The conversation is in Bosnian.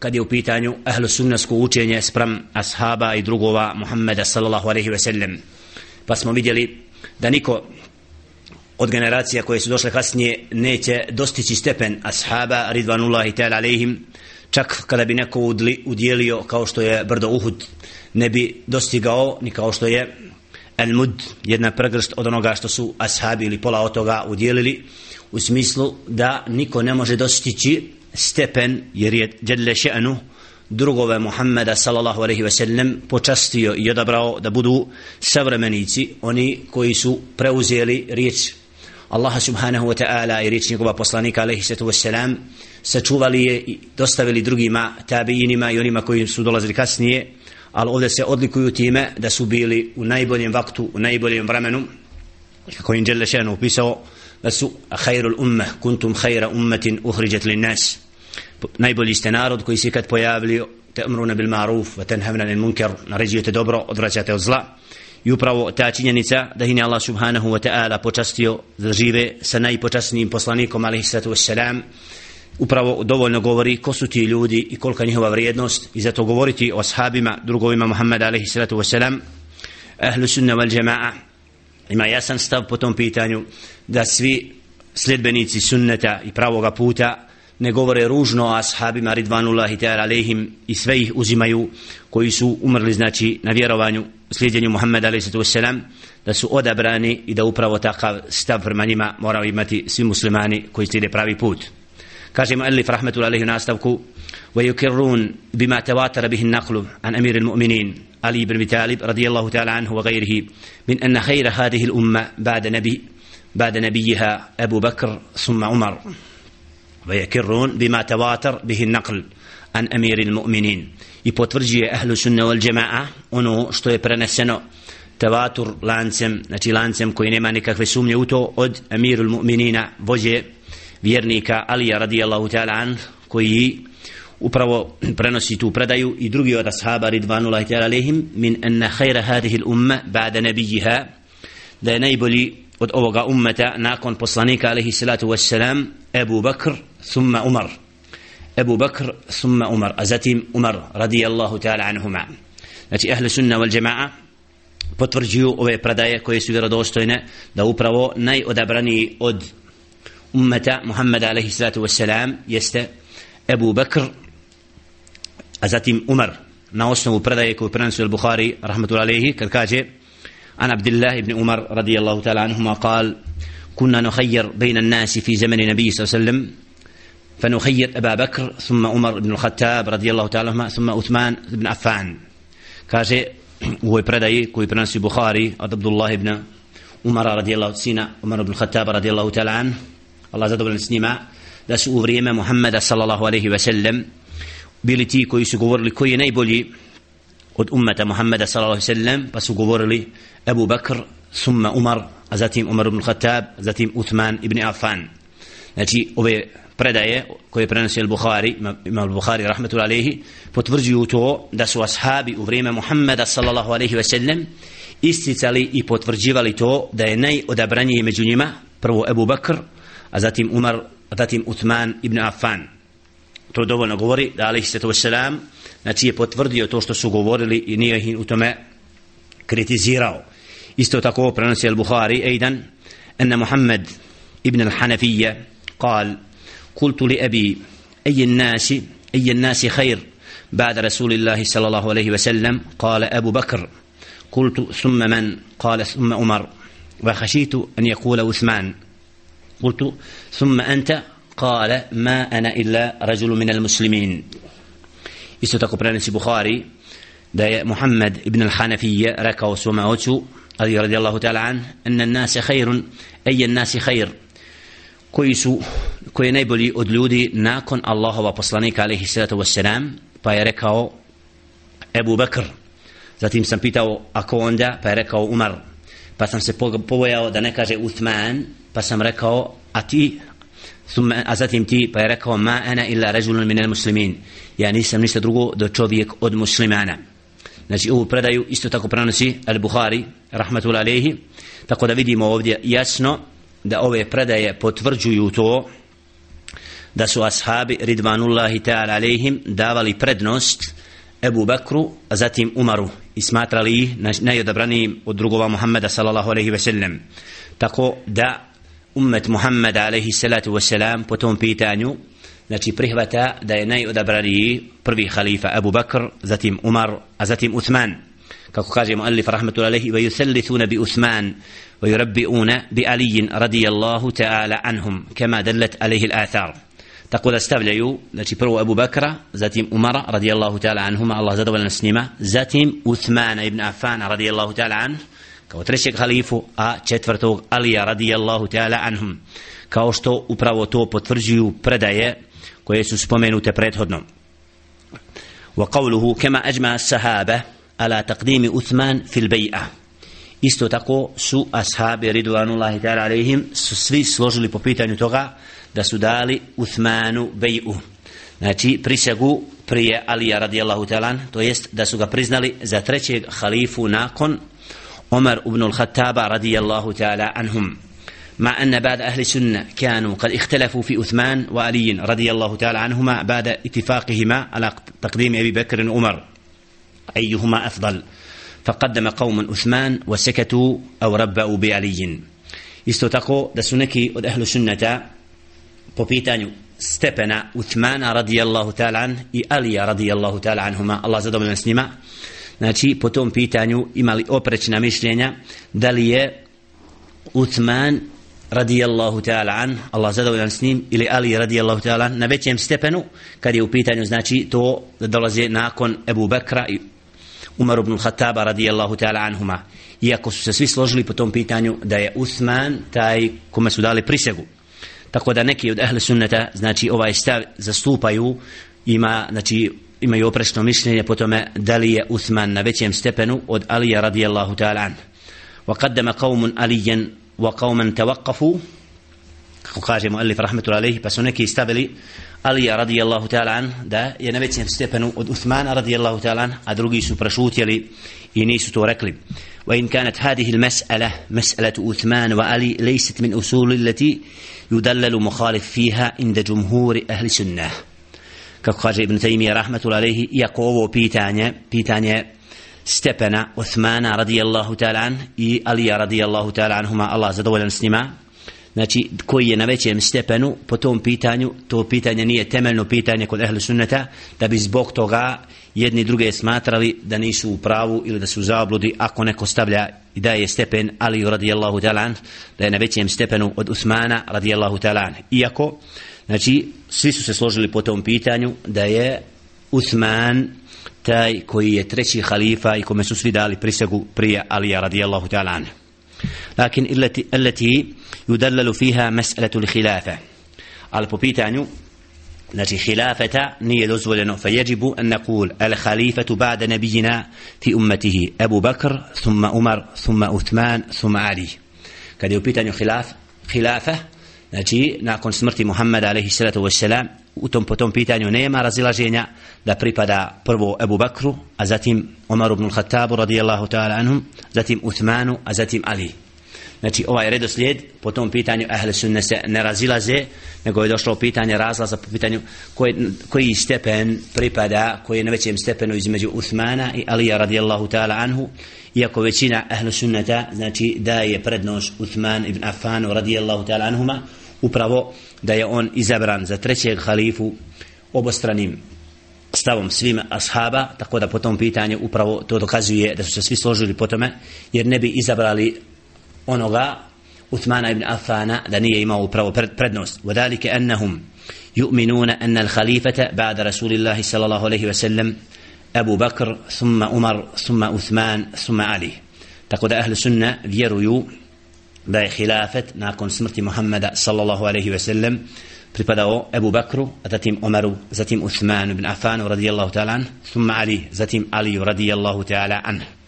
kad je u pitanju ahlu sunnasko učenje sprem ashaba i drugova Muhammeda sallallahu alaihi ve sellem pa smo vidjeli da niko od generacija koje su došle kasnije neće dostići stepen ashaba ridvanullahi ta'ala alaihim čak kada bi neko udli, udjelio kao što je brdo Uhud ne bi dostigao ni kao što je El mud jedna pregrst od onoga što su ashabi ili pola od toga udjelili u smislu da niko ne može dostići stepen jer je dželle še'nu drugove Muhammeda sallallahu alaihi ve sellem počastio i odabrao da budu savremenici oni koji su preuzeli riječ Allaha subhanahu wa ta'ala i riječ njegova poslanika alaihi sallatu wa sallam sačuvali je i dostavili drugima tabiinima i onima koji su dolazili kasnije ali ovdje se odlikuju time da su bili u najboljem vaktu, u najboljem vremenu kako im Đelešenu upisao da su khairul umme, kuntum khaira ummetin uhriđat li nas najbolji ste narod koji se kad pojavili te umruna bil maruf wa tenhavna lil munkar naređujete dobro, odvraćate od zla. I upravo ta činjenica da ih Allah subhanahu wa ta'ala počastio da žive sa najpočasnijim poslanikom alaihi sallatu wassalam upravo dovoljno govori ko su ti ljudi i kolika njihova vrijednost i zato govoriti o ashabima drugovima Muhammeda alaihi sallatu wassalam ahlu sunna wal jama'a ima jasan stav po tom pitanju da svi sljedbenici sunneta i pravoga puta ne govore ružno o ashabima ridvanullahi ta'ala alaihim i sve ih uzimaju koji su umrli znači na vjerovanju slijedjenju Muhammeda alaihi sallatu wassalam da su odabrani i da upravo takav stav prema njima moraju imati svi muslimani koji slijede pravi put kaže muallif rahmetul alaihi nastavku ويكرون بما تواتر به النقل عن أمير المؤمنين علي بن أبي طالب رضي الله تعالى عنه وغيره من أن خير هذه الأمة بعد نبي بعد نبيها أبو بكر ثم عمر. ويكرون بما تواتر به النقل عن أمير المؤمنين. يبوترجي أهل السنة والجماعة انه شتو يبرنسنو تواتر لانسم نتي لانسم كوي نيما نيكاك في اد أمير المؤمنين بوجه فيرنيكا علي رضي الله تعالى عنه كوي upravo prenosi tu predaju i drugi od ashaba ridvanullahi ta'ala alehim min anna khayra hadhihi al-umma ba'da nabiyha da je najbolji od ovoga ummeta nakon poslanika alaihi salatu wassalam Ebu Bakr thumma Umar. Ebu Bakr thumma Umar. A zatim Umar radijallahu ta'ala anhuma. Znači ahli sunna wal jama'a potvrđuju ove predaje koje su vjerodostojne da upravo najodabraniji od ummeta Muhammeda alaihi salatu wassalam jeste Ebu Bakr a zatim Umar na osnovu predaje koju prenosi al-Bukhari rahmatullahi alaihi kad kaže الله بن عمر رضي الله تعالى عنهما قال كنا نخير بين الناس في زمن النبي صلى الله عليه وسلم فنخير أبا بكر ثم عمر بن الخطاب رضي الله تعالى عنهما ثم عثمان بن عفان كاجي هو predaj koji prenosi Buhari od Abdullah ibn Umar radijallahu sina Umar ibn Khattab radijallahu ta'ala an Allah zadovoljan s njima da su u vrijeme Muhammeda sallallahu alaihi ve sellem bili ti koji su govorili koji je najbolji od ummeta Muhammeda sallallahu alaihi sallam pa su govorili Abu Bakr summa Umar a zatim Umar ibn Khattab zatim Uthman ibn Affan. Znači ove predaje koje prenosi al-Bukhari ima al-Bukhari rahmetul alaihi potvrđuju to da su ashabi u vrijeme Muhammeda sallallahu alaihi ve sellem isticali i potvrđivali to da je najodabranije među njima prvo Abu Bakr a zatim Umar a zatim Uthman ibn Affan. To dovoljno govori da alaihi sallatu wassalam znači je potvrdio to što su govorili i nije ih u tome kritizirao isto tako prenosi al-Bukhari ejdan أن محمد ابن الحنفية قال قلت لأبي أي الناس أي الناس خير بعد رسول الله صلى الله عليه وسلم قال أبو بكر قلت ثم من قال ثم عمر وخشيت أن يقول عثمان قلت ثم أنت قال ما أنا إلا رجل من المسلمين isto tako prenosi Bukhari da je Muhammed ibn al-Hanafiyya rekao svome ocu Ali radijallahu ta'ala an anna an-nas khairun ay an-nas khair koji su koji je najbolji od ljudi nakon Allahova poslanika alejhi salatu vesselam pa je rekao Abu Bakr zatim sam pitao ako onda pa je rekao Umar pa sam se pobojao da ne kaže Uthman pa sam rekao a ti ثم أزاتهم تي بيركا وما أنا إلا رجل من المسلمين يعني سم نشتا درغو دو چوبيك od muslimana. Znači, ovu predaju isto tako prenosi Al-Buhari, rahmatul alihi, tako da vidimo ovdje jasno da ove predaje potvrđuju to da su ashabi Ridvanullahi ta'ala alihim davali prednost Ebu Bekru, a zatim Umaru i smatrali ih najodabranijim od drugova Muhammeda sallallahu alaihi ve sellem. Tako da ummet Muhammeda alejhi salatu ve selam po tom pitanju znači prihvata da je najodabraniji prvi halifa Abu Bakr, zatim Umar, a zatim Uthman. Kako kaže muallif rahmatullahi alaihi, ويثلثون بأثمان ويربئون بعلي رضي الله تعالى عنهم كما دلت عليه الآثار tako da stavljaju znači prvo Abu Bakra zatim Umara radijallahu ta'ala anhuma Allah zadovoljan s njima zatim Uthmana ibn Affana radijallahu ta'ala an kao trećeg halifu, a četvrtog Alija radijallahu ta'ala anhum, kao što upravo to potvrđuju predaje koje su spomenute prethodno. Wa qavluhu kema ajma sahaba ala taqdimi Uthman fil bej'a. Isto tako su ashabi ridvanullahi ta'ala alaihim su svi složili po pitanju toga da su dali Uthmanu bej'u. Znači prisegu prije Alija radijallahu ta'ala, to jest da su ga priznali za trećeg halifu nakon عمر بن الخطاب رضي الله تعالى عنهم. مع أن بعض أهل السنة كانوا قد اختلفوا في أثمان وعلي رضي الله تعالى عنهما بعد اتفاقهما على تقديم أبي بكر وعمر. أيهما أفضل؟ فقدم قوم أثمان وسكتوا أو ربأوا بعلي. استتقوا دسنك أد أهل السنة. بوبيتانيو ستبنا أثمان رضي الله تعالى عنه إي رضي الله تعالى عنهما الله زاد من السنمة znači po tom pitanju imali oprečna mišljenja da li je Utman radijallahu ta'ala an Allah zadovoljan s njim ili Ali radijallahu ta'ala na većem stepenu kad je u pitanju znači to da dolaze nakon Ebu Bekra i Umar ibn Khattaba radijallahu ta'ala anhuma. Iako su se svi složili po tom pitanju da je Uthman taj kome su dali prisegu. Tako da neki od ahle sunneta znači ovaj stav zastupaju ima znači imaju oprešno mišljenje po tome da li je Uthman na većem stepenu od Alija radijallahu ta'ala an وقدم قوم عليا وقوما توقفوا kako kaže muallif rahmetul alejhi pa su neki stavili Alija radijallahu ta'ala an da je na većem stepenu od Uthmana radijallahu ta'ala an a drugi su prešutjeli i nisu to rekli وإن كانت هذه المسألة مسألة أثمان وعلي ليست من أصول التي يدلل مخالف فيها عند جمهور أهل السنة kako kaže Ibn Taymiyyah rahmetul alejhi iako ovo pitanje pitanje stepena Uthmana radijallahu ta'ala an i Alija radijallahu ta'ala anhuma Allah zadovoljan s njima. Znači koji je na većem stepenu po tom pitanju to pitanje nije temeljno pitanje kod ehli sunneta da bi zbog toga jedni druge smatrali da nisu u pravu ili da su zabludi ako neko stavlja i da je stepen Ali radijallahu ta'ala da je na većem stepenu od Usmana radijallahu ta'ala iako Znači, svi su se složili po tom pitanju da je Uthman taj koji je treći halifa i kome su svi dali prisegu prije Alija radijallahu ta'ala anhu. Lakin illati, illati yudallalu fiha mas'alatu al-khilafa. Al po pitanju znači khilafata nije dozvoljeno fa yajibu an naqul al-khalifatu ba'da nabiyyina fi ummatihi Abu Bakr thumma Umar thumma Uthman thumma Ali. Kad je u pitanju khilaf khilafa znači nakon smrti Muhammeda alaihi salatu wassalam u tom po tom pitanju nema razilaženja da pripada prvo Ebu Bakru a zatim Omar ibn Khattabu radijallahu ta'ala anhum zatim Uthmanu a zatim Ali. Znači ovaj redoslijed po tom pitanju ahle sunne se ne razilaze nego je došlo pitanje razlaza po pitanju koji, koji stepen pripada koji je na većem stepenu između Uthmana i Alija radijallahu ta'ala anhu iako većina ahle sunneta znači da je prednost Uthman ibn Affan radijallahu ta'ala anhuma upravo da je on izabran za trećeg halifu obostranim stavom svim ashaba, tako da po tom pitanju upravo to dokazuje da su se svi složili po tome, jer ne bi izabrali onoga Uthmana ibn Affana da nije imao upravo prednost. Vodalike ennahum yu'minuna anna al-khalifata ba'da Rasulillahi sallallahu alaihi wa sallam Abu Bakr, thumma Umar, thumma Uthman, thumma Ali. Tako da ahli sunna vjeruju da je hilafet nakon smrti Muhammeda sallallahu alaihi ve sellem pripadao Ebu Bakru, a zatim Omaru, zatim Uthmanu ibn Afanu radijallahu ta'ala an, thumma Ali, zatim Ali radijallahu ta'ala anhu.